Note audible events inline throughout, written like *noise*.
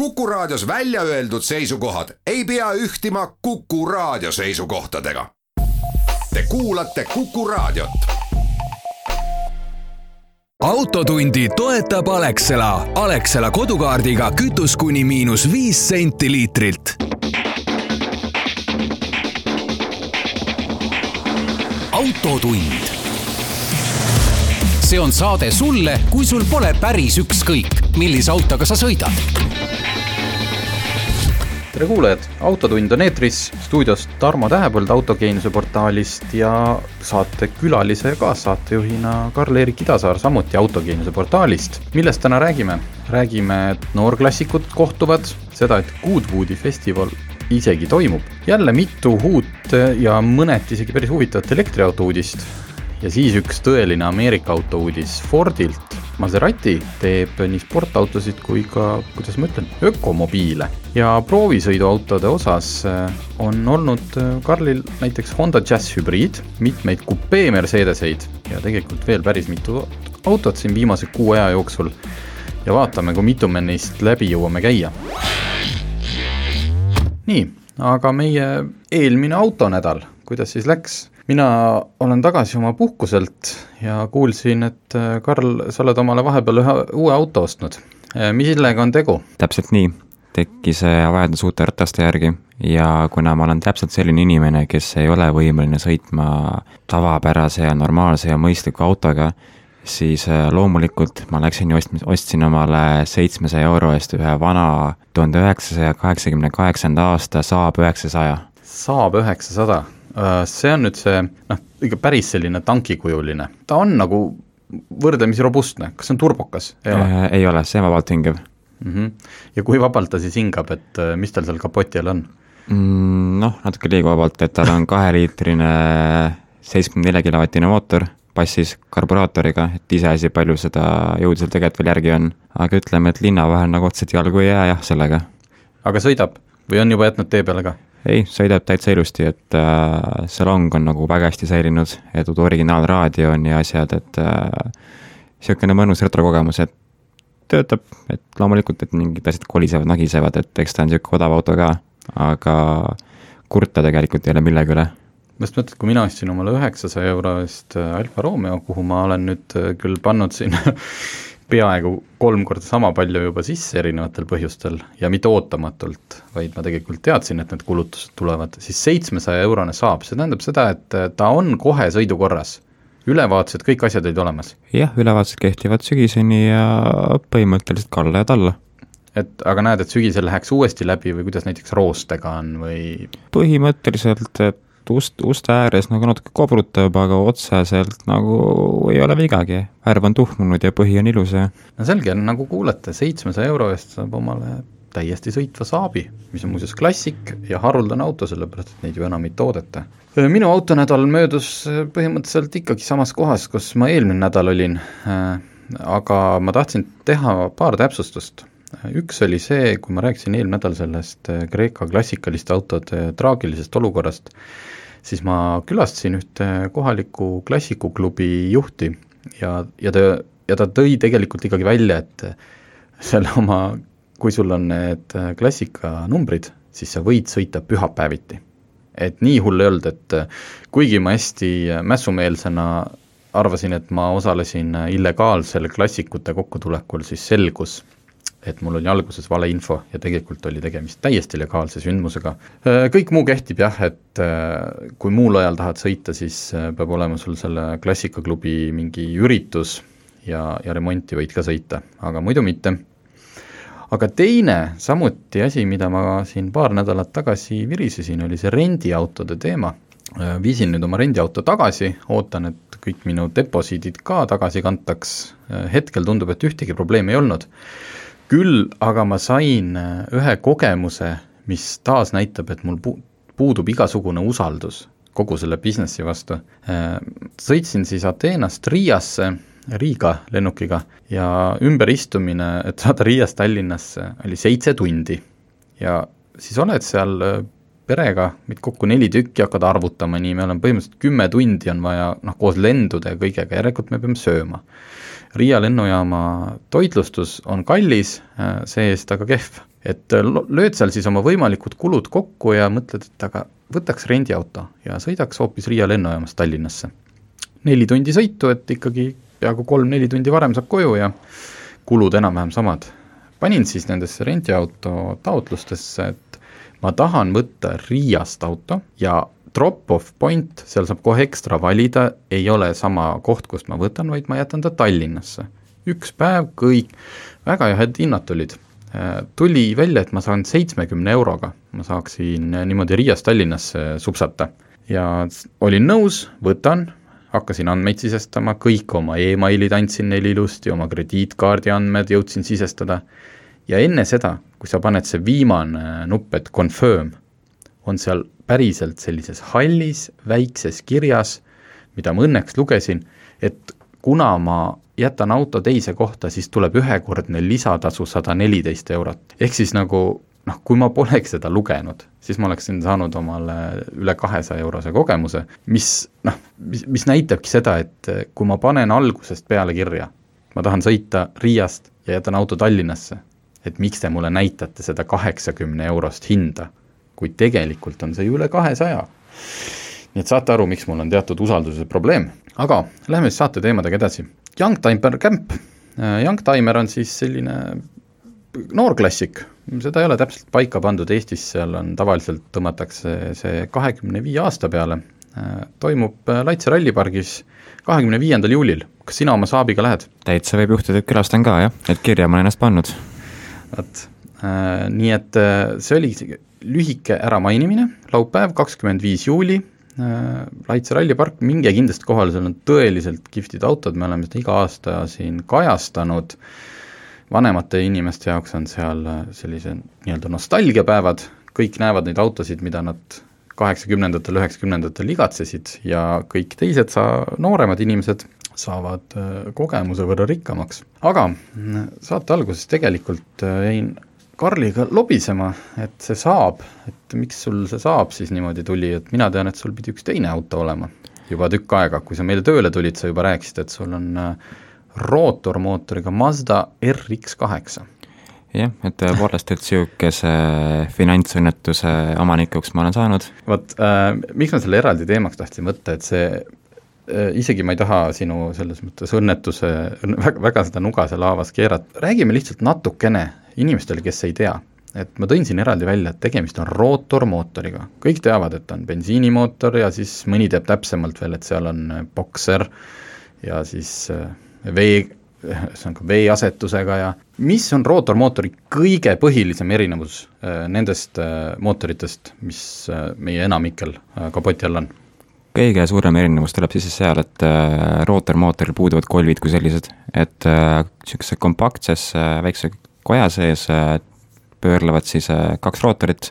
Kuku Raadios välja öeldud seisukohad ei pea ühtima Kuku Raadio seisukohtadega. Te kuulate Kuku Raadiot. autotundi toetab Alexela. Alexela kodukaardiga kütus kuni miinus viis senti liitrilt. autotund. see on saade sulle, kui sul pole päris ükskõik, millise autoga sa sõidad tere kuulajad, Autotund on eetris, stuudios Tarmo Tähepõld Autogeeniuse portaalist ja saatekülalise kaassaatejuhina Karl-Erik Idasaar samuti Autogeeniuse portaalist. millest täna räägime? räägime, et noorklassikud kohtuvad, seda, et Goodwoodi festival isegi toimub, jälle mitu uut ja mõneti isegi päris huvitavat elektriauto uudist ja siis üks tõeline Ameerika auto uudis Fordilt Maserati teeb nii sportautosid kui ka, kuidas ma ütlen, ökomobiile. ja proovisõiduautode osas äh, on olnud äh, Karlil näiteks Honda Jazz hübriid, mitmeid kupee Mercedeseid ja tegelikult veel päris mitu autot siin viimase kuu aja jooksul. ja vaatame, kui mitu me neist läbi jõuame käia. nii, aga meie eelmine autonädal, kuidas siis läks? Mina olen tagasi oma puhkuselt ja kuulsin, et äh, Karl, sa oled omale vahepeal ühe uue auto ostnud. Äh, millega on tegu? täpselt nii, tekkis äh, vajadus uute rataste järgi ja kuna ma olen täpselt selline inimene, kes ei ole võimeline sõitma tavapärase ja normaalse ja mõistliku autoga, siis loomulikult ma läksin ja ostsin, ostsin omale seitsmesaja euro eest ühe vana tuhande üheksasaja kaheksakümne kaheksanda aasta Saab üheksasaja. Saab üheksasada see on nüüd see noh, ikka päris selline tankikujuline, ta on nagu võrdlemisi robustne, kas see on turbokas? ei ole, äh, ei ole, see on vabalt hingav mm. -hmm. ja kui vabalt ta siis hingab, et äh, mis tal seal kapoti all on mm,? Noh, natuke liiga vabalt, et tal on kaheliitrine seitsmekümne nelja kilovatine mootor passis karburaatoriga, et iseasi, palju seda jõudu seal tegelikult veel järgi on. aga ütleme, et linna vahel nagu otseselt jalgu ei jää jah, sellega. aga sõidab või on juba jätnud tee peale ka? Ei, sõidab täitsa ilusti, et äh, see rong on nagu väga hästi säilinud, et originaalraadio on ja asjad, et niisugune äh, mõnus retrokogemus, et töötab, et loomulikult, et mingid asjad kolisevad, nagisevad, et eks ta on niisugune odav auto ka, aga kurta tegelikult ei ole millegi üle. Ma just mõtlen, kui mina ostsin omale üheksasaja euro eest äh, Alfa Romeo, kuhu ma olen nüüd äh, küll pannud siin *laughs* peaaegu kolm korda sama palju juba sisse erinevatel põhjustel ja mitte ootamatult, vaid ma tegelikult teadsin, et need kulutused tulevad, siis seitsmesaja eurone saab, see tähendab seda, et ta on kohe sõidukorras. ülevaatused, kõik asjad olid olemas? jah, ülevaatused kehtivad sügiseni ja põhimõtteliselt kalla ja talla et aga näed, et sügisel läheks uuesti läbi või kuidas näiteks roostega on või? põhimõtteliselt, et ust, uste ääres nagu natuke kobrutab, aga otseselt nagu ei ole vigagi. värv on tuhmunud ja põhi on ilus ja. no selge, nagu kuulete, seitsmesaja euro eest saab omale täiesti sõitva Saabi, mis on muuseas klassik ja haruldane auto, sellepärast et neid ju enam ei toodeta. minu autonädal möödus põhimõtteliselt ikkagi samas kohas, kus ma eelmine nädal olin, aga ma tahtsin teha paar täpsustust üks oli see, kui ma rääkisin eelmine nädal sellest Kreeka klassikaliste autode traagilisest olukorrast, siis ma külastasin ühte kohalikku klassikuklubi juhti ja, ja ta, ja ta tõi tegelikult ikkagi välja, et selle oma, kui sul on need klassikanumbrid, siis sa võid sõita pühapäeviti. et nii hull ei olnud, et kuigi ma hästi mässumeelsena arvasin, et ma osalesin illegaalsel klassikute kokkutulekul, siis selgus, et mul oli alguses valeinfo ja tegelikult oli tegemist täiesti legaalse sündmusega. Äh, kõik muu kehtib jah, et äh, kui muul ajal tahad sõita, siis äh, peab olema sul selle klassikaklubi mingi üritus ja, ja remonti võid ka sõita, aga muidu mitte. aga teine samuti asi, mida ma siin paar nädalat tagasi virisesin, oli see rendiautode teema. viisin nüüd oma rendiauto tagasi, ootan, et kõik minu deposiidid ka tagasi kantaks, hetkel tundub, et ühtegi probleemi ei olnud küll aga ma sain äh, ühe kogemuse, mis taas näitab, et mul pu-, puudub igasugune usaldus kogu selle businessi vastu. Äh, sõitsin siis Ateenast Riiasse, Riiga lennukiga ja ümberistumine, et saada Riiast Tallinnasse, oli seitse tundi. ja siis oled seal äh, perega, meid kokku neli tükki, hakkad arvutama, nii, me oleme põhimõtteliselt kümme tundi on vaja noh, koos lendude ja kõigega, järelikult me peame sööma. Riia lennujaama toitlustus on kallis, see-eest aga kehv. et lööd seal siis oma võimalikud kulud kokku ja mõtled, et aga võtaks rendiauto ja sõidaks hoopis Riia lennujaamast Tallinnasse. neli tundi sõitu, et ikkagi peaaegu kolm-neli tundi varem saab koju ja kulud enam-vähem samad. panin siis nendesse rendiauto taotlustesse, et ma tahan võtta Riiast auto ja drop-off point, seal saab kohe ekstra valida, ei ole sama koht, kust ma võtan, vaid ma jätan ta Tallinnasse. üks päev, kõik, väga head hinnad tulid. Tuli välja, et ma saan seitsmekümne euroga, ma saaksin niimoodi Riiast Tallinnasse supsata. ja olin nõus, võtan, hakkasin andmeid sisestama, kõik oma emailid andsin neile ilusti, oma krediitkaardi andmed jõudsin sisestada ja enne seda, kui sa paned see viimane nupp, et confirm, on seal päriselt sellises hallis väikses kirjas, mida ma õnneks lugesin, et kuna ma jätan auto teise kohta, siis tuleb ühekordne lisatasu sada neliteist eurot. ehk siis nagu noh, kui ma poleks seda lugenud, siis ma oleksin saanud omale üle kahesaja eurose kogemuse, mis noh, mis, mis näitabki seda, et kui ma panen algusest peale kirja, ma tahan sõita Riiast ja jätan auto Tallinnasse, et miks te mulle näitate seda kaheksakümne eurost hinda kuid tegelikult on see ju üle kahesaja. nii et saate aru, miks mul on teatud usalduse probleem, aga lähme siis saate teemadega edasi. Youngtimer Camp, Youngtimer on siis selline noor klassik, seda ei ole täpselt paika pandud Eestis, seal on tavaliselt tõmmatakse see kahekümne viie aasta peale, toimub Laitse rallipargis kahekümne viiendal juulil, kas sina oma Saabiga lähed? täitsa võib juhtuda, et külastan ka jah, et kirja ma olen ennast pannud. vot, nii et see oli lühike äramainimine, laupäev, kakskümmend viis juuli, äh, Laitse rallipark, minge kindlasti kohale, seal on tõeliselt kihvtid autod, me oleme seda iga aasta siin kajastanud, vanemate inimeste jaoks on seal äh, sellise nii-öelda nostalgiapäevad, kõik näevad neid autosid, mida nad kaheksakümnendatel, üheksakümnendatel igatsesid ja kõik teised sa-, nooremad inimesed saavad äh, kogemuse võrra rikkamaks. aga saate alguses tegelikult jäin Karliga lobisema, et see saab, et miks sul see saab siis niimoodi tuli, et mina tean, et sul pidi üks teine auto olema juba tükk aega, kui sa meile tööle tulid, sa juba rääkisid, et sul on äh, rootormootoriga Mazda RX kaheksa. jah, et tõepoolest, et niisuguse finantsõnnetuse omanikuks ma olen saanud. vot äh,, miks ma selle eraldi teemaks tahtsin võtta, et see äh, isegi ma ei taha sinu selles mõttes õnnetuse, väga, väga seda nuga seal haavas keerata, räägime lihtsalt natukene inimestele, kes ei tea, et ma tõin siin eraldi välja, et tegemist on rootormootoriga, kõik teavad, et on bensiinimootor ja siis mõni teab täpsemalt veel, et seal on bokser ja siis äh, vee, *laughs* ühesõnaga veeasetusega ja mis on rootormootori kõige põhilisem erinevus äh, nendest äh, mootoritest, mis meie enamikel kapoti all on? kõige suurem erinevus tuleb siis seal, et äh, rootormootoril puuduvad kolvid kui sellised, et niisuguse äh, kompaktsesse väikse koja sees äh, pöörlevad siis äh, kaks rootorit,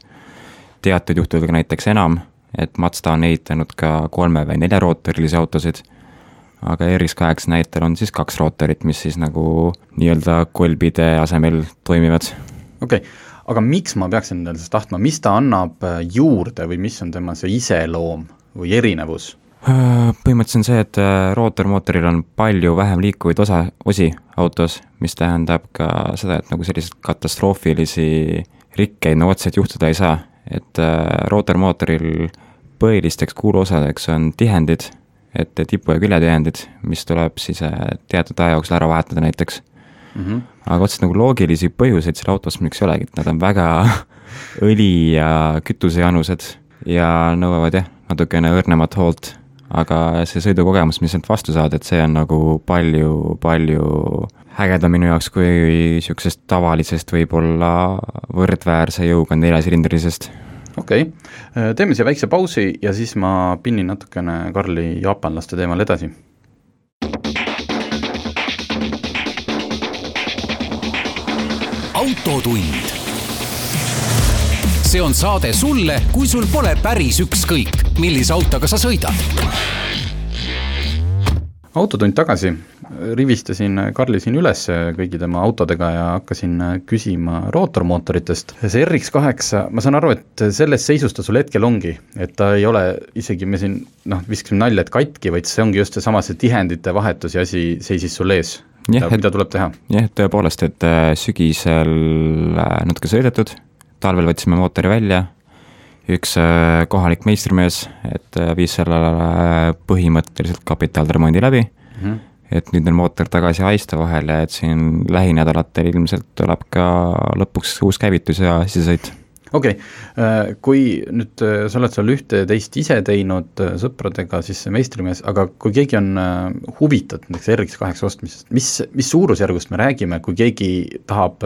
teatud juhtudel näiteks enam, et Mazda on ehitanud ka kolme- või neljarootorilisi autosid, aga RX8 näitel on siis kaks rootorit, mis siis nagu nii-öelda kolbide asemel toimivad. okei okay., aga miks ma peaksin endale siis tahtma, mis ta annab äh, juurde või mis on tema see iseloom või erinevus? Põhimõtteliselt on see, et rootormootoril on palju vähem liikuvaid osa, osi autos, mis tähendab ka seda, et nagu selliseid katastroofilisi rikkeid nagu otseselt juhtuda ei saa, et rootormootoril põhilisteks kuuluosadeks on tihendid, et tipu- ja küljetihendid, mis tuleb siis teatud aja jooksul ära vahetada näiteks mm. -hmm. aga otseselt nagu loogilisi põhjuseid seal autos miks ei olegi, et nad on väga *laughs* õli- ja kütusejanused ja nõuavad jah, natukene õrnemat hoolt aga see sõidukogemus, mis sealt vastu saad, et see on nagu palju, palju ägedam minu jaoks kui niisugusest tavalisest võib-olla võrdväärse jõuga neljasilindrilisest. okei okay., teeme siia väikse pausi ja siis ma pinnin natukene Karli jaapanlaste teemal edasi. autotund see on saade sulle, kui sul pole päris ükskõik, millise autoga sa sõidad. autotund tagasi rivistasin Karli siin üles kõigi tema autodega ja hakkasin küsima rootormootoritest. see RX kaheksa, ma saan aru, et selles seisus ta sul hetkel ongi, et ta ei ole isegi, me siin noh, viskasime nalja, et katki, vaid see ongi just seesama, see tihendite vahetus ja asi seisis sul ees. mida, mida tuleb teha? jah, tõepoolest, et äh, sügisel äh, natuke sõidetud, talvel võtsime mootori välja üks äh, kohalik meistrimees, et äh, viis sellele äh, põhimõtteliselt kapitalremondi läbi mm. -hmm. et nüüd on mootor tagasi haiste vahele, et siin lähinädalatel ilmselt tuleb ka lõpuks uus käivitus ja sisesõit okei okay., kui nüüd sa oled seal ühte-teist ise teinud sõpradega, siis meistrimees, aga kui keegi on huvitatud näiteks RX kaheksa ostmisest, mis, mis suurusjärgust me räägime, kui keegi tahab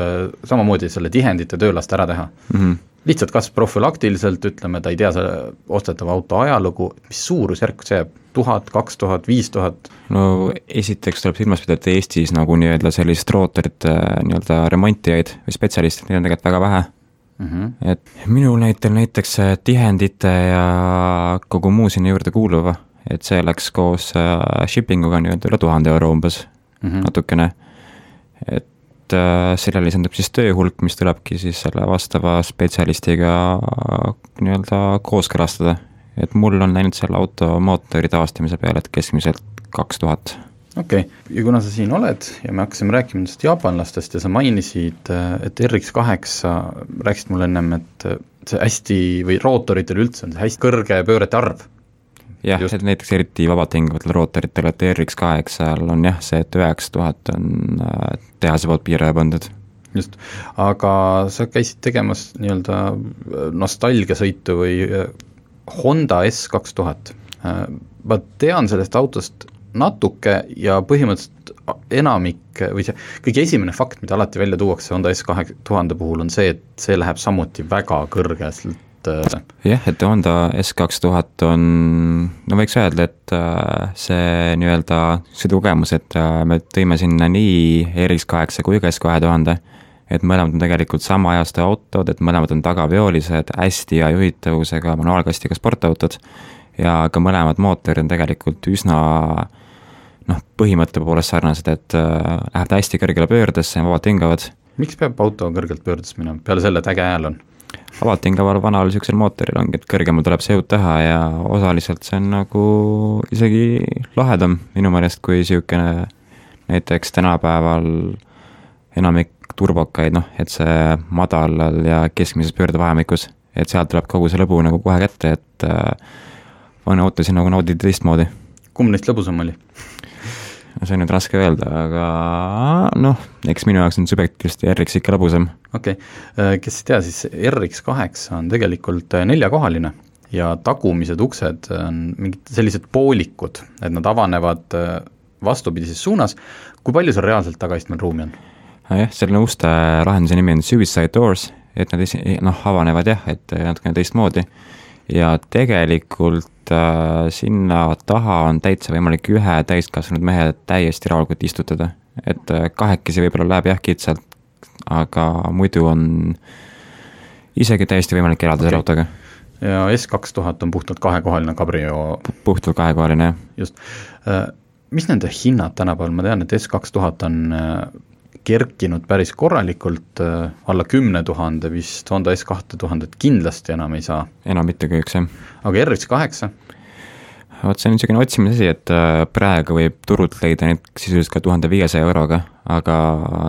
samamoodi selle tihendite töölast ära teha mm? -hmm lihtsalt kas profülaktiliselt, ütleme, ta ei tea selle ostetava auto ajalugu, mis suurusjärk see jääb, tuhat, kaks tuhat, viis tuhat? no esiteks tuleb silmas pidada, et Eestis nagu nii-öelda sellist rootorite nii-öelda remontijaid või spetsialiste, neid on tegelikult väga vähe mm. -hmm. et minul näitel näiteks tihendite ja kogu muu sinna juurde kuuluva, et see läks koos äh, shipping uga nii-öelda üle tuhande euro umbes mm, -hmm. natukene. et et äh, sellele lisandub siis tööhulk, mis tulebki siis selle vastava spetsialistiga nii-öelda kooskõlastada. et mul on läinud selle auto mootori taastamise peale, et keskmiselt kaks tuhat. Okei okay., ja kuna sa siin oled ja me hakkasime rääkima nendest jaapanlastest ja sa mainisid, et RX kaheksa, rääkisid mulle ennem, et see hästi, või rootoritel üldse on see hästi kõrge pöörete arv jah, et näiteks eriti vabalt hingavatel rootoritel, et RX kaheksal on jah, see, et üheksa tuhat on äh, tehase poolt piiraja pandud. just, aga sa käisid tegemas nii-öelda äh, nostalgiasõitu või äh, Honda S kaks tuhat. Ma tean sellest autost natuke ja põhimõtteliselt enamik või see kõige esimene fakt, mida alati välja tuuakse Honda S kahe tuhande puhul, on see, et see läheb samuti väga kõrgelt äh, jah, et Honda S kaks tuhat on, no võiks öelda, et äh, see nii-öelda sõidukogemus, et äh, me tõime sinna nii RX kaheksa kui ka S kahe tuhande, et mõlemad on tegelikult sama ajastu autod, et mõlemad on tagaveolised, hästi hea juhitavusega manuaalkastiga sportautod ja ka mõlemad mootorid on tegelikult üsna noh, põhimõtte poolest sarnased, et äh, läheb ta hästi kõrgele pöördesse ja vabalt hingavad. miks peab auto kõrgelt pöördes minema, peale selle, et äge hääl on? on ka vanal niisugusel mootoril ongi, et kõrgemal tuleb see jõud teha ja osaliselt see on nagu isegi lahedam minu meelest, kui niisugune näiteks tänapäeval enamik turbokaid, noh, et see madalal ja keskmises pöördevahemikus, et sealt tuleb kogu see lõbu nagu kohe kätte, et äh, vana autosid nagu naudida teistmoodi. kumb neist lõbusam oli see on nüüd raske öelda, aga noh, eks minu jaoks on subjektiivselt RX ikka lõbusam. okei okay., äh, kes ei tea, siis RX kaheksa on tegelikult äh, neljakohaline ja tagumised uksed on mingid sellised poolikud, et nad avanevad äh, vastupidises suunas, kui palju seal reaalselt tagaistmel ruumi on? jah, selline uste lahenduse nimi on suicide doors, et nad esi-, noh, avanevad jah, et natukene teistmoodi ja tegelikult äh, sinna taha on täitsa võimalik ühe täiskasvanud mehe täiesti rahulikult istutada. et äh, kahekesi võib-olla läheb jah kitsalt, aga muidu on isegi täiesti võimalik elada okay. selle autoga. ja S kaks tuhat on puhtalt kahekohaline cabrio? puhtalt kahekohaline, jah. just äh,, mis nende hinnad tänapäeval, ma tean, et S kaks tuhat on äh, kerkinud päris korralikult, äh, alla kümne tuhande vist, Honda S kahte tuhandet kindlasti enam ei saa. enam mitte kahjuks, jah. aga RX kaheksa? vot see on niisugune otsimise asi, et äh, praegu võib turult leida neid sisuliselt ka tuhande viiesaja euroga, aga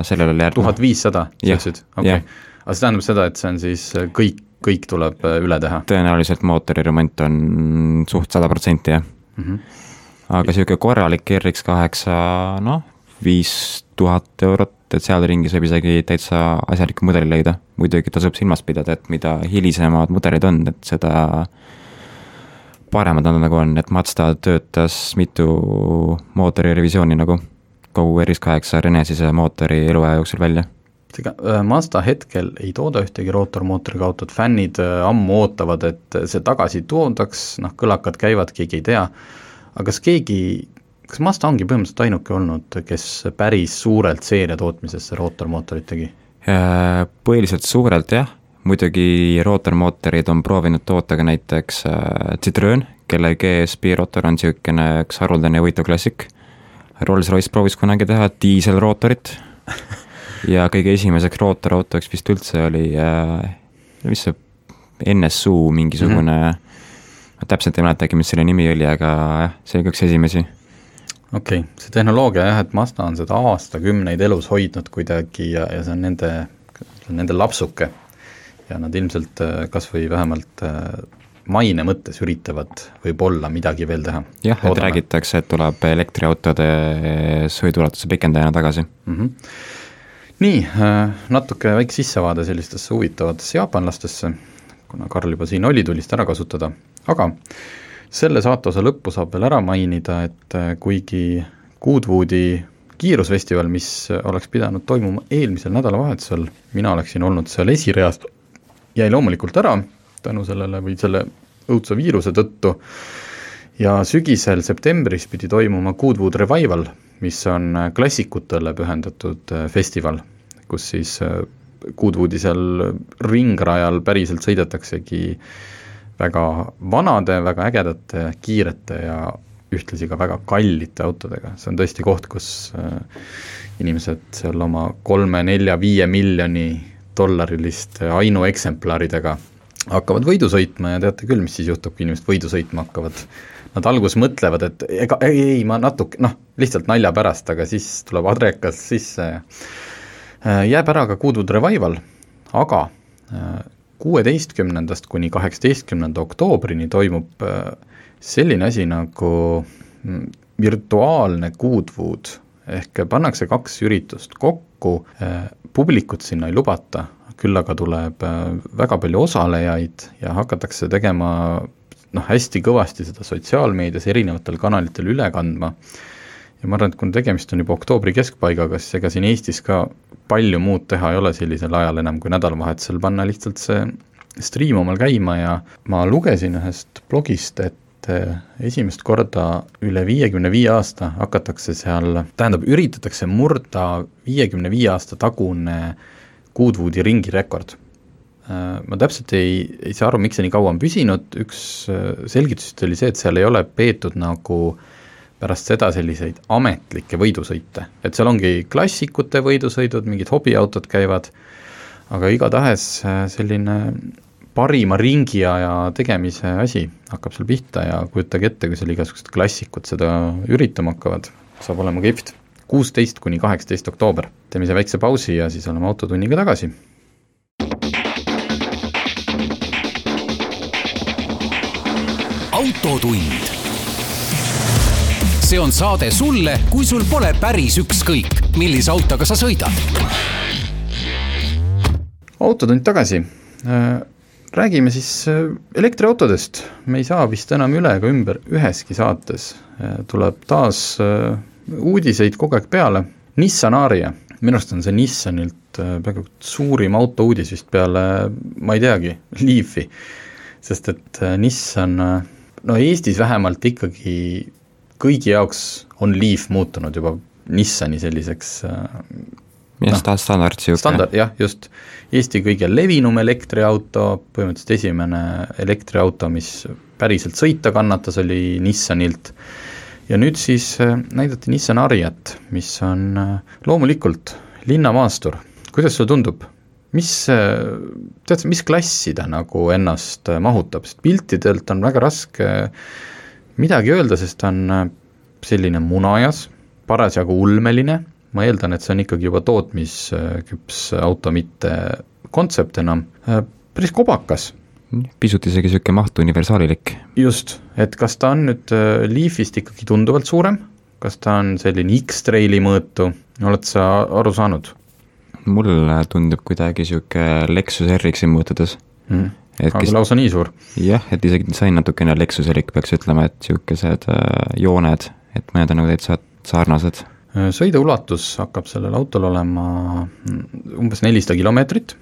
sellele järgneb tuhat viissada, sa ütlesid? okei, aga see tähendab seda, et see on siis äh, kõik, kõik tuleb üle teha? tõenäoliselt mootori remont on suht sada protsenti, jah mm. -hmm. aga niisugune korralik RX kaheksa, noh, viis tuhat eurot, et seal ringis võib isegi täitsa asjaliku mudeli leida. muidugi tasub silmas pidada, et mida hilisemad mudelid on, et seda paremad nad nagu on, et Mazda töötas mitu mootori revisjoni nagu kogu RX8 Renesise mootori eluaja jooksul välja. Ega äh, Mazda hetkel ei tooda ühtegi rootormootoriga autot, fännid äh, ammu ootavad, et see tagasi toodaks, noh, kõlakad käivad, keegi ei tea, aga kas keegi kas Mazda ongi põhimõtteliselt ainuke olnud, kes päris suurelt seeria tootmisesse rootormootorit tegi? Äh, põhiliselt suurelt jah, muidugi rootormootoreid on proovinud toota ka näiteks äh, Citroen, kelle GSP rootor on niisugune üks haruldane võitu klassik, Rolls-Royce proovis kunagi teha diiselrootorit *laughs* ja kõige esimeseks rootorautoks vist üldse oli äh,, mis see, NSU mingisugune mm, -hmm. ma täpselt ei mäletagi, mis selle nimi oli, aga jah, see oli ka üks esimesi okei okay., see tehnoloogia jah, et Mazda on seda aastakümneid elus hoidnud kuidagi ja, ja see on nende, nende lapsuke. ja nad ilmselt äh, kas või vähemalt äh, maine mõttes üritavad võib-olla midagi veel teha. jah, et räägitakse, et tuleb elektriautode sõiduulatuse pikendajana tagasi mm. -hmm. nii, äh, natuke väike sissevaade sellistesse huvitavatesse jaapanlastesse, kuna Karl juba siin oli, tuli seda ära kasutada, aga selle saateosa lõppu saab veel ära mainida, et äh, kuigi Goodwoodi kiirusfestival, mis oleks pidanud toimuma eelmisel nädalavahetusel, mina oleksin olnud seal esireas, jäi loomulikult ära tänu sellele või selle õudse viiruse tõttu. Ja sügisel septembris pidi toimuma Goodwood Revival, mis on klassikutele pühendatud äh, festival, kus siis äh, Goodwoodi seal ringrajal päriselt sõidetaksegi äh, väga vanade, väga ägedate, kiirete ja ühtlasi ka väga kallite autodega, see on tõesti koht, kus äh, inimesed seal oma kolme, nelja, viie miljoni dollariliste ainueksemplaridega hakkavad võidu sõitma ja teate küll, mis siis juhtub, kui inimesed võidu sõitma hakkavad. Nad alguses mõtlevad, et ega ei, ei, ma natuke noh, lihtsalt nalja pärast, aga siis tuleb adrekas sisse ja äh, jääb ära ka Goodwood Revival, aga äh, kuueteistkümnendast kuni kaheksateistkümnenda oktoobrini toimub äh, selline asi nagu mm, virtuaalne Goodwood, ehk pannakse kaks üritust kokku, äh, publikut sinna ei lubata, küll aga tuleb äh, väga palju osalejaid ja hakatakse tegema noh, hästi kõvasti seda sotsiaalmeedias erinevatel kanalitel üle kandma ja ma arvan, et kuna tegemist on juba oktoobri keskpaigaga, siis ega siin Eestis ka palju muud teha ei ole sellisel ajal enam kui nädalavahetusel, panna lihtsalt see striim omal käima ja ma lugesin ühest blogist, et eh, esimest korda üle viiekümne viie aasta hakatakse seal, tähendab, üritatakse murda viiekümne viie aasta tagune Goodwoodi ringirekord. Eh, ma täpselt ei, ei saa aru, miks see nii kaua on püsinud, üks eh, selgitusest oli see, et seal ei ole peetud nagu äh, pärast seda selliseid ametlikke võidusõite, et seal ongi klassikute võidusõidud, mingid hobiautod käivad, aga igatahes äh, selline parima ringiaja tegemise asi hakkab seal pihta ja kujutage ette, kui seal igasugused klassikud seda üritama hakkavad, saab olema kihvt. kuusteist kuni kaheksateist oktoober, teeme ise väikse pausi ja siis oleme Autotunniga tagasi. autotund see on saade sulle, kui sul pole päris ükskõik, millise autoga sa sõidad. autotund tagasi. Äh, räägime siis äh, elektriautodest, me ei saa vist enam üle ega ümber üheski saates, äh, tuleb taas uudiseid kogu aeg peale, Nissan Aria, minu arust on see Nissanilt peaaegu suurim autouudis vist peale, ma ei teagi, *laughs* Leafi, sest et Nissan no Eestis vähemalt ikkagi kõigi jaoks on Leaf muutunud juba Nissani selliseks äh, jah no,, standard niisugune. standard, jah, just. Eesti kõige levinum elektriauto, põhimõtteliselt esimene elektriauto, mis päriselt sõita kannatas, oli Nissanilt, ja nüüd siis äh, näidati Nissan Ariat, mis on äh, loomulikult linnamaastur. kuidas sulle tundub, mis, tead sa, mis klassi ta nagu ennast mahutab, sest piltidelt on väga raske midagi öelda, sest ta on äh, selline munajas, parasjagu ulmeline, ma eeldan, et see on ikkagi juba tootmisküps auto, mitte kontsept enam, äh, päris kobakas. pisut isegi niisugune maht universaalilik. just, et kas ta on nüüd äh, Leafist ikkagi tunduvalt suurem, kas ta on selline X-Traili mõõtu, oled sa aru saanud? mulle tundub kuidagi niisugune Lexus RX-i mõõtudes. Mm aga kes... lausa nii suur? jah, et isegi disain natukene leksuselik, peaks ütlema, et niisugused äh, jooned, et mõned on nagu täitsa sarnased. Äh, sõiduulatus hakkab sellel autol olema mm, umbes nelisada kilomeetrit,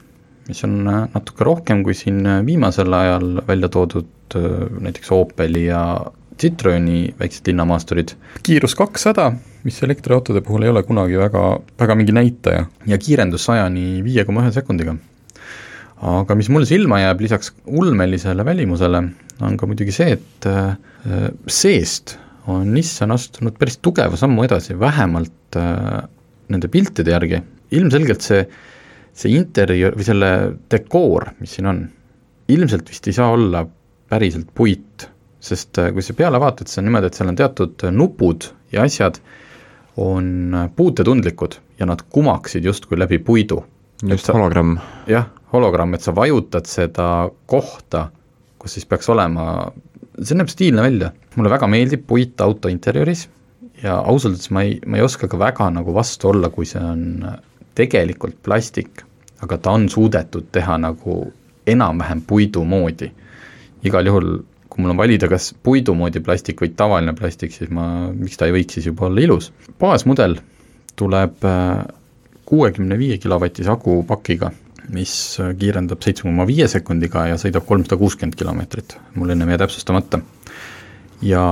mis on äh, natuke rohkem kui siin viimasel ajal välja toodud näiteks Opeli ja Citroeni väiksed linnamaasturid. kiirus kakssada, mis elektriautode puhul ei ole kunagi väga, väga mingi näitaja ja kiirendus sajani viie koma ühe sekundiga aga mis mul silma jääb lisaks ulmelisele välimusele, on ka muidugi see, et äh, seest on Nissan astunud päris tugeva sammu edasi, vähemalt äh, nende piltide järgi, ilmselgelt see, see interjöör või selle dekoor, mis siin on, ilmselt vist ei saa olla päriselt puit, sest äh, kui sa peale vaatad, siis on niimoodi, et seal on teatud nupud ja asjad on puutetundlikud ja nad kumaksid justkui läbi puidu. just, hologramm. jah, hologramm, et sa vajutad seda kohta, kus siis peaks olema, see näeb stiilne välja, mulle väga meeldib puit auto interjööris ja ausalt öeldes ma ei, ma ei oska ka väga nagu vastu olla, kui see on tegelikult plastik, aga ta on suudetud teha nagu enam-vähem puidu moodi. igal juhul, kui mul on valida, kas puidu moodi plastik või tavaline plastik, siis ma, miks ta ei võiks siis juba olla ilus. baasmudel tuleb äh, kuuekümne viie kilovatise akupakiga, mis kiirendab seitsme koma viie sekundiga ja sõidab kolmsada kuuskümmend kilomeetrit, mul ennem jäi täpsustamata. ja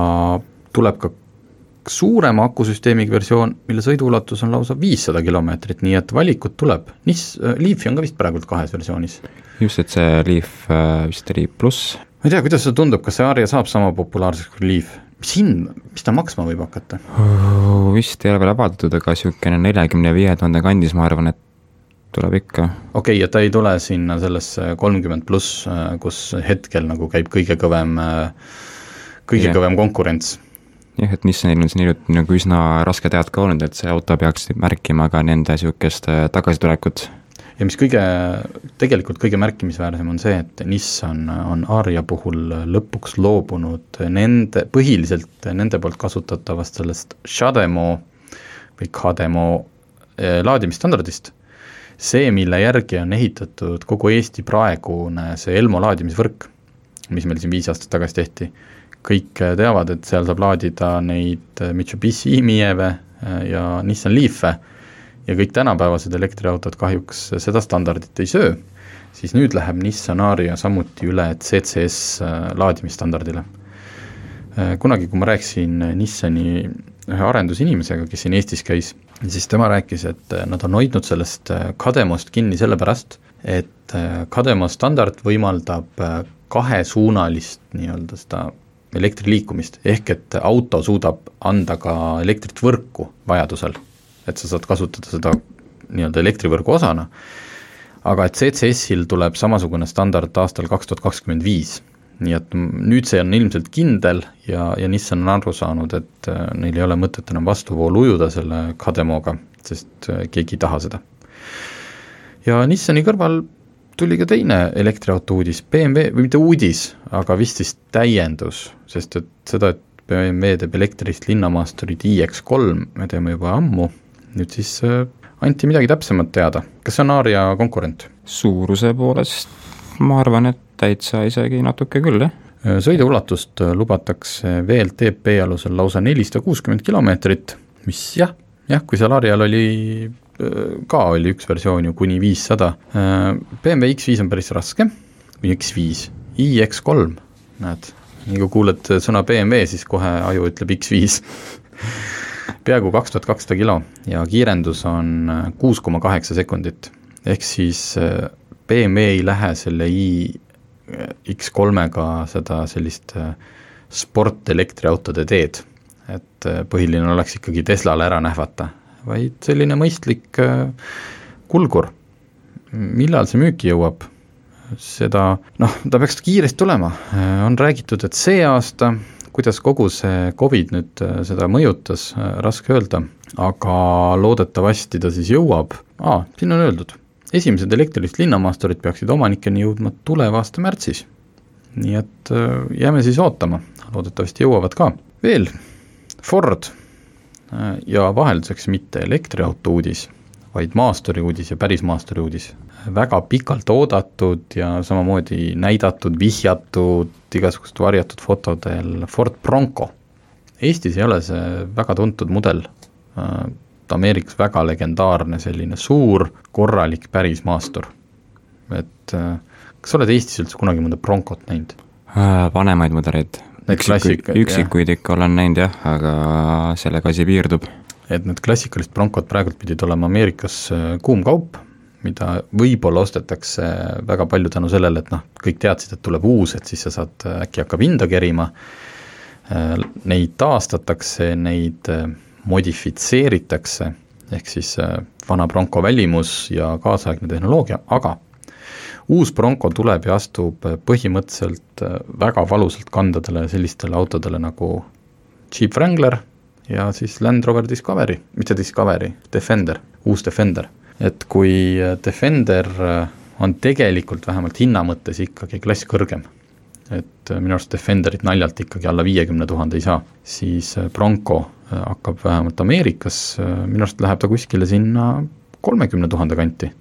tuleb ka suurema akusüsteemiga versioon, mille sõiduulatus on lausa viissada kilomeetrit, nii et valikut tuleb. Nis-, Leafi on ka vist praegult kahes versioonis. just, et see Leaf äh, vist oli pluss. ma ei tea, kuidas sulle tundub, kas see Aria saab sama populaarseks kui Leaf? mis hind, mis ta maksma võib hakata? vist ei ole veel avaldatud, aga niisugune neljakümne viie tuhande kandis, ma arvan, et tuleb ikka. okei okay,, et ta ei tule sinna sellesse kolmkümmend pluss, äh, kus hetkel nagu käib kõige kõvem, kõige yeah. kõvem konkurents jah, et Nissanil on siin hiljuti nagu üsna raske tead ka olnud, et see auto peaks märkima ka nende niisugust äh, tagasitulekut. ja mis kõige, tegelikult kõige märkimisväärsem on see, et Nissan on Aria puhul lõpuks loobunud nende, põhiliselt nende poolt kasutatavast sellest Shademo või Kademo äh, laadimisstandardist, see, mille järgi on ehitatud kogu Eesti praegune see Elmo laadimisvõrk, mis meil siin viis aastat tagasi tehti. Kõik teavad, et seal saab laadida neid Mitsubishi Mieve äh, ja Nissan Leaf'e ja kõik tänapäevased elektriautod kahjuks seda standardit ei söö, siis nüüd läheb Nissan Aria samuti üle CCS laadimisstandardile. Kunagi, kui ma rääkisin Nissani ühe arendusinimesega, kes siin Eestis käis, siis tema rääkis, et nad on hoidnud sellest Kademost kinni sellepärast, et Kademo standard võimaldab kahesuunalist nii-öelda seda elektri liikumist, ehk et auto suudab anda ka elektrit võrku vajadusel, et sa saad kasutada seda nii-öelda elektrivõrgu osana, aga et CCS-il tuleb samasugune standard aastal kaks tuhat kakskümmend viis. Nii et nüüd see on ilmselt kindel ja, ja Nissan on aru saanud, et äh, neil ei ole mõtet enam vastuvoolu ujuda selle Kademoga, sest äh, keegi ei taha seda. ja Nissani kõrval tuli ka teine elektriauto uudis, BMW, või mitte uudis, aga vist siis täiendus, sest et seda, et BMW teeb elektrist linnamaasturit iX3, me teame juba ammu, nüüd siis äh, anti midagi täpsemat teada, kas see on Aria konkurent? suuruse poolest ma arvan, et täitsa isegi natuke küll, jah. Äh, sõideulatust äh, lubatakse VLTP alusel lausa nelisada kuuskümmend kilomeetrit, mis jah, jah, kui seal Arial oli ka oli üks versioon ju kuni viissada, BMW X5 on päris raske, või X5, iX3, näed, nii kui kuuled sõna BMW, siis kohe aju ütleb X5 *laughs* peaaegu kaks tuhat kakssada kilo ja kiirendus on kuus koma kaheksa sekundit. ehk siis äh, BMW ei lähe selle i X3-ga seda sellist äh, sportelektriautode teed, et äh, põhiline oleks ikkagi Teslale ära nähvata. Vaid selline mõistlik äh, kulgur. millal see müüki jõuab, seda noh, ta peaks kiiresti tulema, on räägitud, et see aasta, kuidas kogu see Covid nüüd seda mõjutas, raske öelda, aga loodetavasti ta siis jõuab, aa, siin on öeldud, esimesed elektrilist linnamaasturid peaksid omanikeni jõudma tuleva aasta märtsis. nii et jääme siis ootama, loodetavasti jõuavad ka. veel, Ford ja vahelduseks mitte elektriauto uudis, vaid maasturi uudis ja päris maasturi uudis. väga pikalt oodatud ja samamoodi näidatud, vihjatud igasugust varjatud fotodel Ford Bronco. Eestis ei ole see väga tuntud mudel, Ameerikas väga legendaarne selline suur korralik päris maastur. et kas sa oled Eestis üldse kunagi mõnda Broncot näinud? Äh, vanemaid mudeleid Need klassikaid, üksikuid ikka olen näinud jah, aga sellega asi piirdub. et need klassikalised Broncod praegult pidid olema Ameerikas äh, kuum kaup, mida võib-olla ostetakse väga palju tänu sellele, et noh, kõik teadsid, et tuleb uus, et siis sa saad, äh, äkki hakkab hinda kerima, Neid taastatakse, neid modifitseeritakse, ehk siis vana Bronco välimus ja kaasaegne tehnoloogia, aga uus Bronco tuleb ja astub põhimõtteliselt väga valusalt kandadele sellistele autodele nagu Jeep Wrangler ja siis Land Rover Discovery, mitte Discovery, Defender, uus Defender. et kui Defender on tegelikult vähemalt hinna mõttes ikkagi klass kõrgem, et minu arust Defenderit naljalt ikkagi alla viiekümne tuhande ei saa, siis Bronco hakkab vähemalt Ameerikas, minu arust läheb ta kuskile sinna kolmekümne tuhande kanti.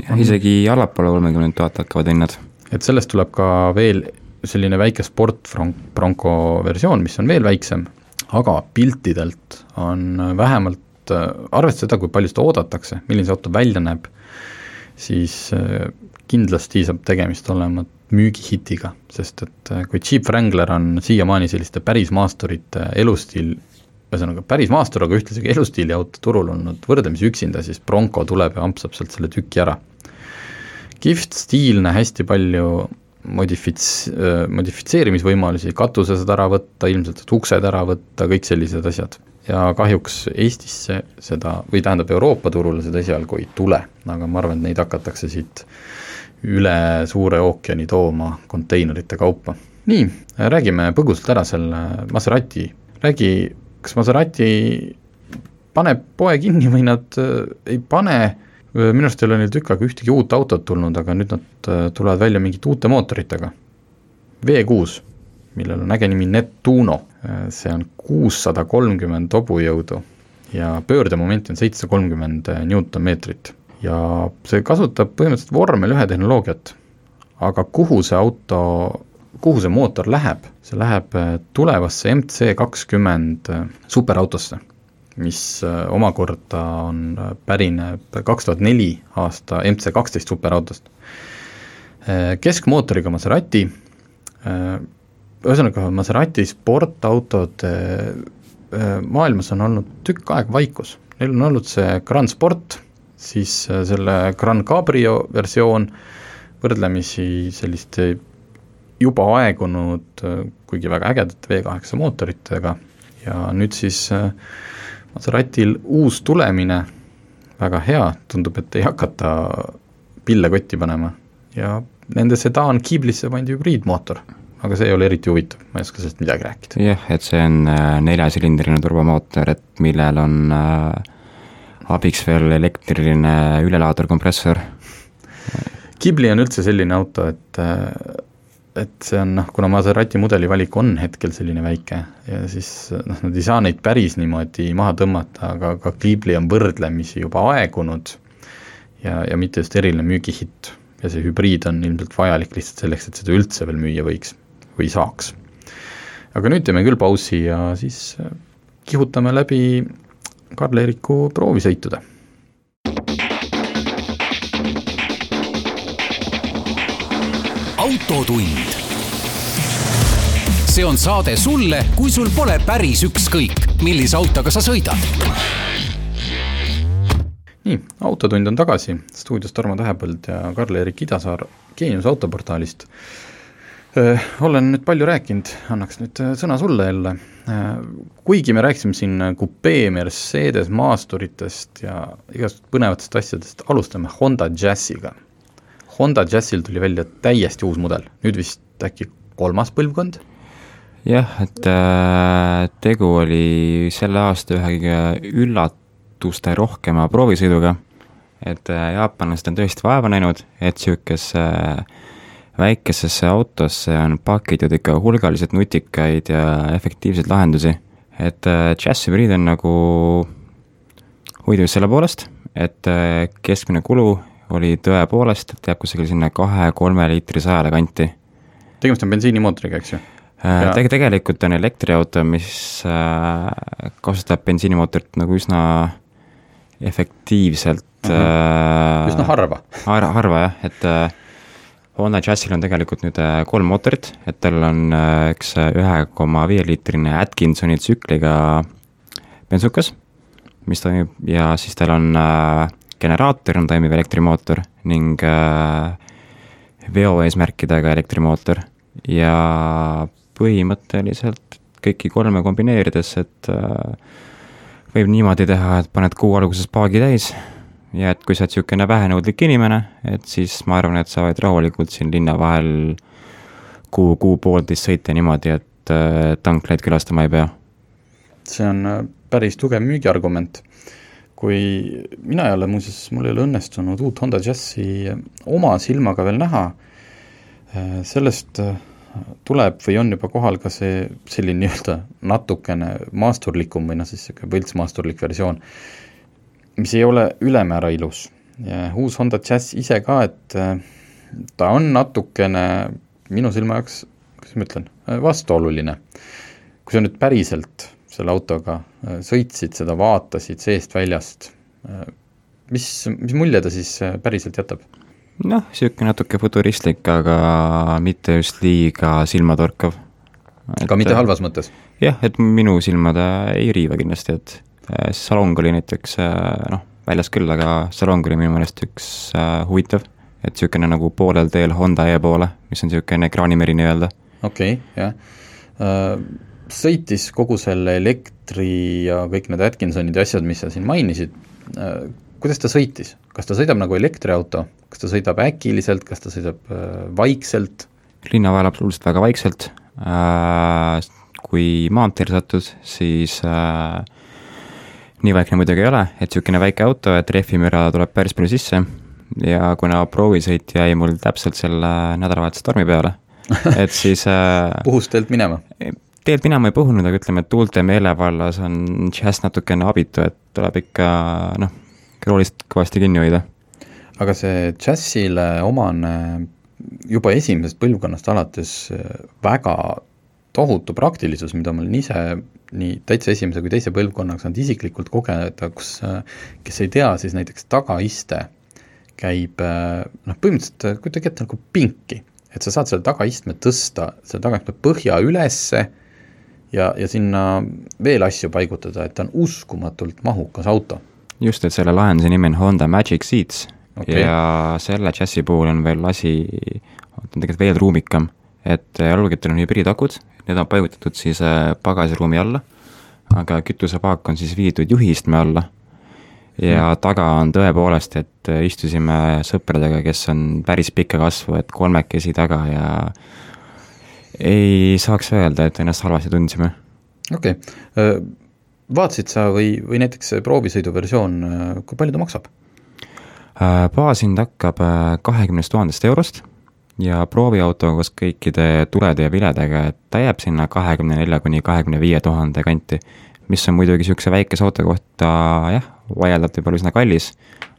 jah, isegi allapoole kolmekümne tuhat hakkavad hinnad. et sellest tuleb ka veel selline väike sport Bronco versioon, mis on veel väiksem, aga piltidelt on vähemalt, arvestades seda, kui palju seda oodatakse, milline see auto välja näeb, siis kindlasti saab tegemist olema müügihitiga, sest et kui Jeep Wrangler on siiamaani selliste päris maasturite elustiil, ühesõnaga päris maastur, aga ühtlasi ka elustiili auto turul olnud võrdlemisi üksinda, siis Bronco tuleb ja ampsab sealt selle tüki ära. kihvt, stiilne, hästi palju modifits-, äh, modifitseerimisvõimalusi, katuse saad ära võtta, ilmselt saad uksed ära võtta, kõik sellised asjad ja kahjuks Eestisse seda, või tähendab, Euroopa turule seda esialgu ei tule, aga ma arvan, et neid hakatakse siit üle suure ookeani tooma konteinerite kaupa. nii, räägime põgusalt ära selle Maserati, räägi, kas Maserati paneb poe kinni või nad äh, ei pane, minu arust ei ole neil tükk aega ühtegi uut autot tulnud, aga nüüd nad äh, tulevad välja mingite uute mootoritega. V6 millel on äge nimi Nettuno, see on kuussada kolmkümmend hobujõudu ja pöördemoment on seitsesada kolmkümmend Newton-meetrit. ja see kasutab põhimõtteliselt vormel ühe tehnoloogiat, aga kuhu see auto, kuhu see mootor läheb, see läheb tulevasse MC kakskümmend superautosse, mis omakorda on, pärineb kaks tuhat neli aasta MC kaksteist superautost. Keskmootoriga Maserati, ühesõnaga, Maserati sportautode äh, maailmas on olnud tükk aega vaikus, neil on olnud see Grand Sport, siis äh, selle Grand Cabrio versioon, võrdlemisi selliste juba aegunud, äh, kuigi väga ägedate V8 mootoritega. Ja nüüd siis Maseratil uus tulemine, väga hea, tundub, et ei hakata pille kotti panema. Ja nende sedaan Kiblisse pandi hübriidmootor. Aga see ei ole eriti huvitav, ma ei oska sellest midagi rääkida. jah, et see on äh, neljasilindriline turbomootor, et millel on äh, abiks veel elektriline ülelaaderkompressor. Ghibli on üldse selline auto, et äh, et see on noh, kuna Maserati mudeli valik on hetkel selline väike ja siis noh, nad ei saa neid päris niimoodi maha tõmmata, aga ka Ghibli on võrdlemisi juba aegunud ja, ja mitte just eriline müügihitt. ja see hübriid on ilmselt vajalik lihtsalt selleks, et seda üldse veel müüa võiks või saaks. aga nüüd teeme küll pausi ja siis kihutame läbi Karl-Eeriku proovisõitude. Autotund. see on saade sulle, kui sul pole päris ükskõik, millise autoga sa sõidad nii, Autotund on tagasi, stuudios Tarmo Tähepõld ja Karl-Erik Idasaar Geenius autoportaalist olen nüüd palju rääkinud, annaks nüüd sõna sulle jälle. kuigi me rääkisime siin kupee, Mercedes, maasturitest ja igast põnevatest asjadest, alustame Honda Jazziga. Honda Jazzil tuli välja täiesti uus mudel, nüüd vist äkki kolmas põlvkond? jah, et äh, tegu oli selle aasta ühe kõige üllatuste rohkema proovisõiduga, et äh, jaapanlased on tõesti vaeva näinud, et niisuguse äh, väikesesse autosse on pakitud ikka hulgaliselt nutikaid ja efektiivseid lahendusi. et äh, Jazz Hybrid on nagu huvitav just selle poolest, et äh, keskmine kulu oli tõepoolest, et jääb kusagil sinna kahe-kolme liitri sajale kanti. tegemist on bensiinimootoriga, eks ju? Äh, Teg-, tegelikult on elektriauto, mis kasutab bensiinimootorit nagu üsna efektiivselt mm. -hmm. üsna harva har. harva jah, et Honda Jazzil on tegelikult nüüd äh, kolm mootorit, et tal on äh, üks äh, ühe koma viie liitrine Atkinsoni tsükliga bensukas, mis toimib ja siis tal on generaator on toimiv elektrimootor ning veo eesmärkidega elektrimootor ja põhimõtteliselt kõiki kolme kombineerides, et äh, võib niimoodi teha, et paned kuu alguses paagi täis ja et kui sa oled niisugune vähenõudlik inimene, et siis ma arvan, et sa võid rahulikult siin linna vahel kuu, kuu-poolteist sõita niimoodi, et äh, tanklaid külastama ei pea. see on äh, päris tugev müügiargument. Kui mina ole muuseas, mul ei ole õnnestunud uut Honda Jazzi oma silmaga veel näha, äh, sellest tuleb või on juba kohal ka see selline nii-öelda natukene maasturlikum või noh, siis niisugune võltsmaasturlik versioon, mis ei ole ülemäära ilus. uus Honda Jazz ise ka, et ta on natukene minu silma jaoks, kuidas ma ütlen, vastuoluline. kui sa nüüd päriselt selle autoga äh, sõitsid, seda vaatasid seest-väljast, äh, mis, mis mulje ta siis äh, päriselt jätab? noh, niisugune natuke futuristlik, aga mitte just liiga silmatorkav. aga mitte halvas mõttes? jah, et minu silma ta ei riiva kindlasti, et salong oli näiteks noh, väljas küll, aga salong oli minu meelest üks huvitav et niisugune nagu poolel teel Honda E poole, mis on niisugune ekraanimeri nii-öelda. okei okay,, jah uh,. Sõitis kogu selle elektri ja kõik need Atkinsonid ja asjad, mis sa siin mainisid uh,, kuidas ta sõitis, kas ta sõidab nagu elektriauto, kas ta sõidab äkiliselt, kas ta sõidab uh, vaikselt? linna vahel absoluutselt väga vaikselt. Uh,, kui maanteele satud, siis nii vaikne muidugi ei ole, et niisugune väike auto, et rehvimüra tuleb päris palju sisse. Ja kuna proovisõit jäi mul täpselt selle nädalavahetuse tormi peale, et siis äh, *laughs* puhus teelt minema? teelt minema ei puhunud, aga ütleme, et tuulte meelevallas on džäss natukene abitu, et tuleb ikka noh, roolist kõvasti kinni hoida. aga see džässile omane juba esimesest põlvkonnast alates väga tohutu praktilisus, mida ma olen ise nii täitsa esimese kui teise põlvkonnaga saanud isiklikult kogeda, kus kes ei tea, siis näiteks tagaiste käib äh, noh, põhimõtteliselt kujutage ette nagu pinki, et sa saad selle tagaistme tõsta, selle tagaistme põhja ülesse ja, ja sinna veel asju paigutada, et ta on uskumatult mahukas auto. just, et selle lahenduse nimi on Honda Magic Seats okay. ja selle džässi puhul on veel asi, on tegelikult veel ruumikam, et jalgrattal on hübriidakud, need on paigutatud siis äh, pagasiruumi alla, aga kütusepaak on siis viidud juhiistme alla ja mm. taga on tõepoolest, et istusime sõpradega, kes on päris pikka kasvu, et kolmekesi taga ja ei saaks öelda, et ennast halvasti tundsime. okei okay., vaatasid sa või, või näiteks see proovisõidu versioon, kui palju ta maksab? baashind hakkab kahekümnest tuhandest eurost ja prooviauto koos kõikide tulede ja viledega, et ta jääb sinna kahekümne nelja kuni kahekümne viie tuhande kanti, mis on muidugi niisuguse väikese auto kohta jah, vaieldav võib-olla üsna kallis,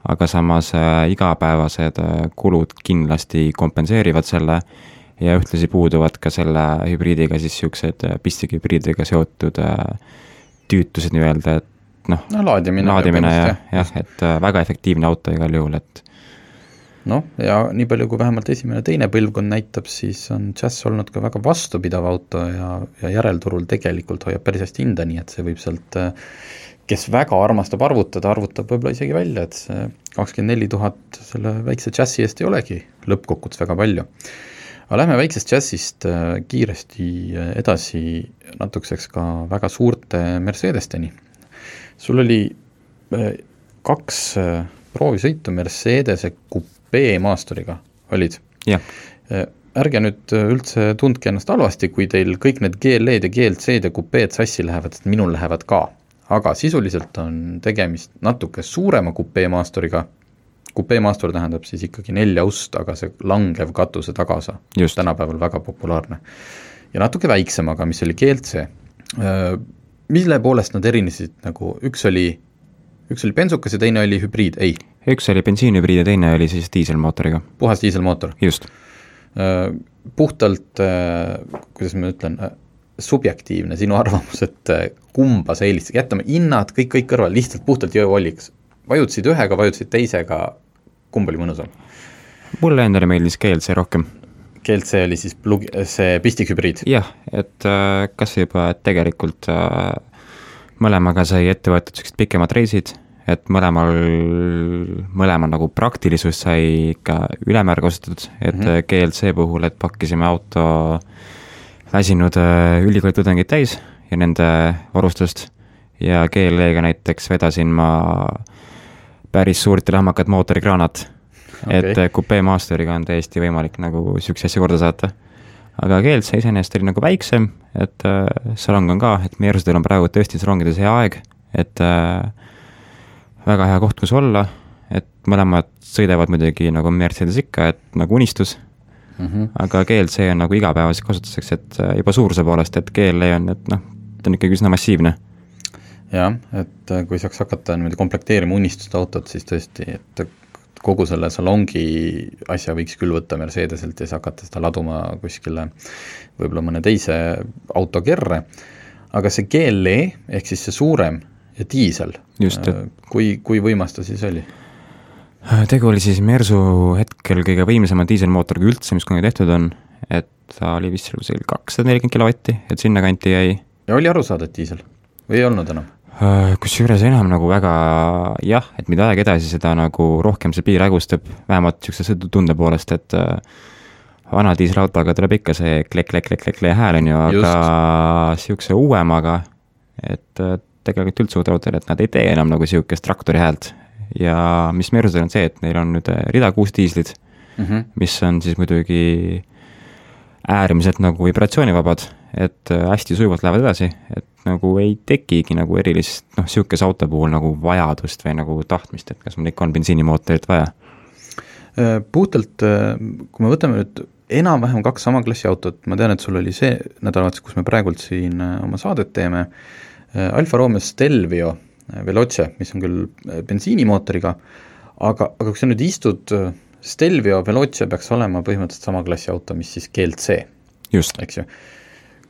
aga samas äh, igapäevased äh, kulud kindlasti kompenseerivad selle ja ühtlasi puuduvad ka selle hübriidiga siis niisugused äh, pistikhübriididega seotud tüütused nii-öelda, et noh no, laadimine, laadimine ja jah, et väga efektiivne auto igal juhul, et noh, ja nii palju, kui vähemalt esimene, teine põlvkond näitab, siis on Jazz olnud ka väga vastupidav auto ja, ja järelturul tegelikult hoiab päris hästi hinda, nii et see võib sealt kes väga armastab arvutada, arvutab võib-olla isegi välja, et see kakskümmend neli tuhat selle väikse džässi eest ei olegi lõppkokkuvõttes väga palju. Aga lähme väiksest džässist äh, kiiresti äh, edasi natukeseks ka väga suurte Mercedesteni. sul oli äh, kaks proovisõitu Mercedese kupee maasturiga, olid? ärge nüüd üldse tundke ennast halvasti, kui teil kõik need GLE-d ja GLC-d ja kupeed sassi lähevad, sest minul lähevad ka aga sisuliselt on tegemist natuke suurema kupeemaasturiga, kupeemaastur tähendab siis ikkagi nelja ust, aga see langev katuse tagaosa, tänapäeval väga populaarne. ja natuke väiksemaga, mis oli GLC. Mille poolest nad erinesid, nagu üks oli, üks oli bensukas ja teine oli hübriid, ei? üks oli bensiinhübriid ja teine oli siis diiselmootoriga. puhas diiselmootor? just. Puhtalt, kuidas ma ütlen, subjektiivne sinu arvamus, et kumba sa eelistad, jätame hinnad kõik, kõik kõrvale, lihtsalt puhtalt jõuallikas. vajutasid ühega, vajutasid teisega, kumb oli mõnusam? mulle endale meeldis GLC rohkem. GLC oli siis plug-, see pistikhübriid? jah, et äh, kas juba, tegelikult äh, mõlemaga sai ette võetud niisugused pikemad reisid, et mõlemal, mõlemal nagu praktilisus sai ikka ülemäära kasutatud, et mm -hmm. GLC puhul, et pakkisime auto väsinud äh, ülikooli tudengeid täis ja nende varustust ja GLE-ga näiteks vedasin ma päris suurt ja lahmakat mootorikraanat okay.. et äh, kupe Masteriga on täiesti võimalik nagu niisuguse asja korda saata. aga GLC iseenesest oli nagu väiksem, et äh, salong on ka, et meie Ersudel on praegu tõesti salongides hea aeg, et äh, väga hea koht, kus olla, et mõlemad sõidavad muidugi nagu Mercedes ikka, et nagu unistus mm. -hmm. aga GLC on nagu igapäevaseks kasutuseks, et äh, juba suuruse poolest, et GLE on, et noh, ta on ikkagi üsna massiivne jah, et äh, kui saaks hakata niimoodi komplekteerima unistuste autot, siis tõesti, et kogu selle salongi asja võiks küll võtta Mercedeselt ja siis hakata seda laduma kuskile võib-olla mõne teise auto kerre, aga see GLE ehk siis see suurem ja diisel, äh, kui, kui võimas ta siis oli? tegu oli siis Mersu hetkel kõige võimsama diiselmootoriga üldse, mis kunagi tehtud on, et ta oli vist seal kuskil kakssada nelikümmend kilovatti, et sinnakanti jäi. ja oli aru saada, et diisel või ei olnud enam? Äh, kusjuures enam nagu väga jah, et mida aeg edasi, seda nagu rohkem see piir hägustab, vähemalt niisuguse sõidutunde poolest, et äh, vana diiselautoga tuleb ikka see klekk-klekk-klekk-klekk hääl, on ju, aga niisuguse uuemaga, et äh, tegelikult üldse uutel autodel, et nad ei tee enam nagu niisugust traktori häält. ja mis Mersul on see, et neil on nüüd rida kuus diislid mm, -hmm. mis on siis muidugi äärmiselt nagu vibratsioonivabad, et hästi sujuvalt lähevad edasi, et nagu ei tekigi nagu erilist noh, sihukese auto puhul nagu vajadust või nagu tahtmist, et kas mul ikka on bensiinimootorit vaja. Äh, puhtalt, äh, kui me võtame nüüd enam-vähem kaks sama klassi autot, ma tean, et sul oli see nädalavahetus, kus me praegult siin äh, oma saadet teeme, Alfa Romeo Stelvio Veloce, mis on küll bensiinimootoriga, aga, aga kui sa nüüd istud, Stelvio Veloce peaks olema põhimõtteliselt sama klassi auto, mis siis GLC. eks ju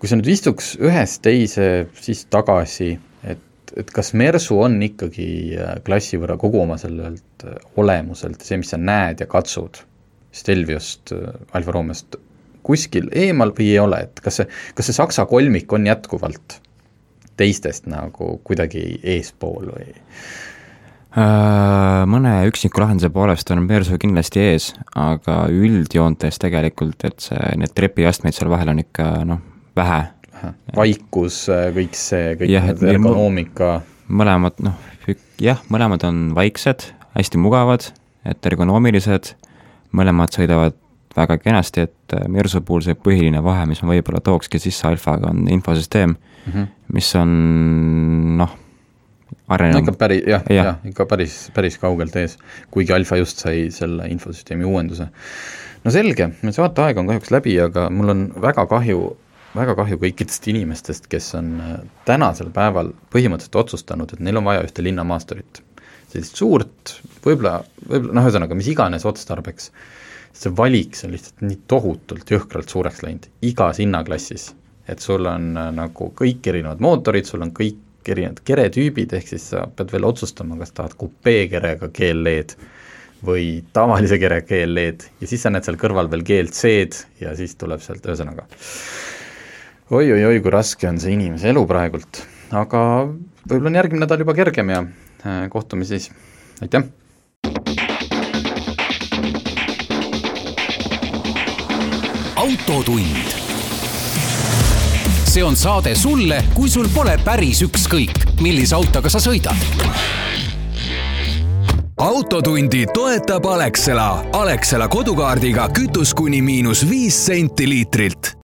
kui sa nüüd istuks ühest teise, siis tagasi, et, et kas Mersu on ikkagi äh, klassi võrra kogu oma sellelt äh, olemuselt, see, mis sa näed ja katsud Stelviost, äh, Alfa Romeost, kuskil eemal või ei ole, et kas see, kas see saksa kolmik on jätkuvalt teistest nagu kuidagi eespool või? Mõne üksiku lahenduse poolest on Mersu kindlasti ees, aga üldjoontes tegelikult, et see, need trepiastmeid seal vahel on ikka noh, vähe. vaikus, kõik see, kõik jah, need ergonoomika. mõlemad noh, jah, mõlemad on vaiksed, hästi mugavad, et ergonoomilised, mõlemad sõidavad väga kenasti, et äh, Mirsu puhul see põhiline vahe, mis ma võib-olla tookski sisse alfaga, on infosüsteem mm, -hmm. mis on noh, arenenud. ikka päris, jah ja., jah, ikka päris, päris kaugelt ees, kuigi alfa just sai selle infosüsteemi uuenduse. no selge, saate aeg on kahjuks läbi, aga mul on väga kahju väga kahju kõikidest inimestest, kes on äh, tänasel päeval põhimõtteliselt otsustanud, et neil on vaja ühte linnamaasturit. sellist suurt, võib-olla, võib-olla noh, ühesõnaga mis iganes otstarbeks, see valik, see on lihtsalt nii tohutult jõhkralt suureks läinud, igas hinnaklassis. et sul on äh, nagu kõik erinevad mootorid, sul on kõik erinevad keretüübid, ehk siis sa pead veel otsustama, kas tahad kupeekerega GLE-d või tavalise kere GLE-d ja siis sa näed seal kõrval veel GLC-d ja siis tuleb sealt, ühesõnaga oi-oi-oi, kui raske on see inimese elu praegult, aga võib-olla on järgmine nädal juba kergem ja äh, kohtume siis, aitäh! autotund. see on saade sulle, kui sul pole päris ükskõik, millise autoga sa sõidad autotundi toetab Alexela. Alexela kodukaardiga kütus kuni miinus viis senti liitrilt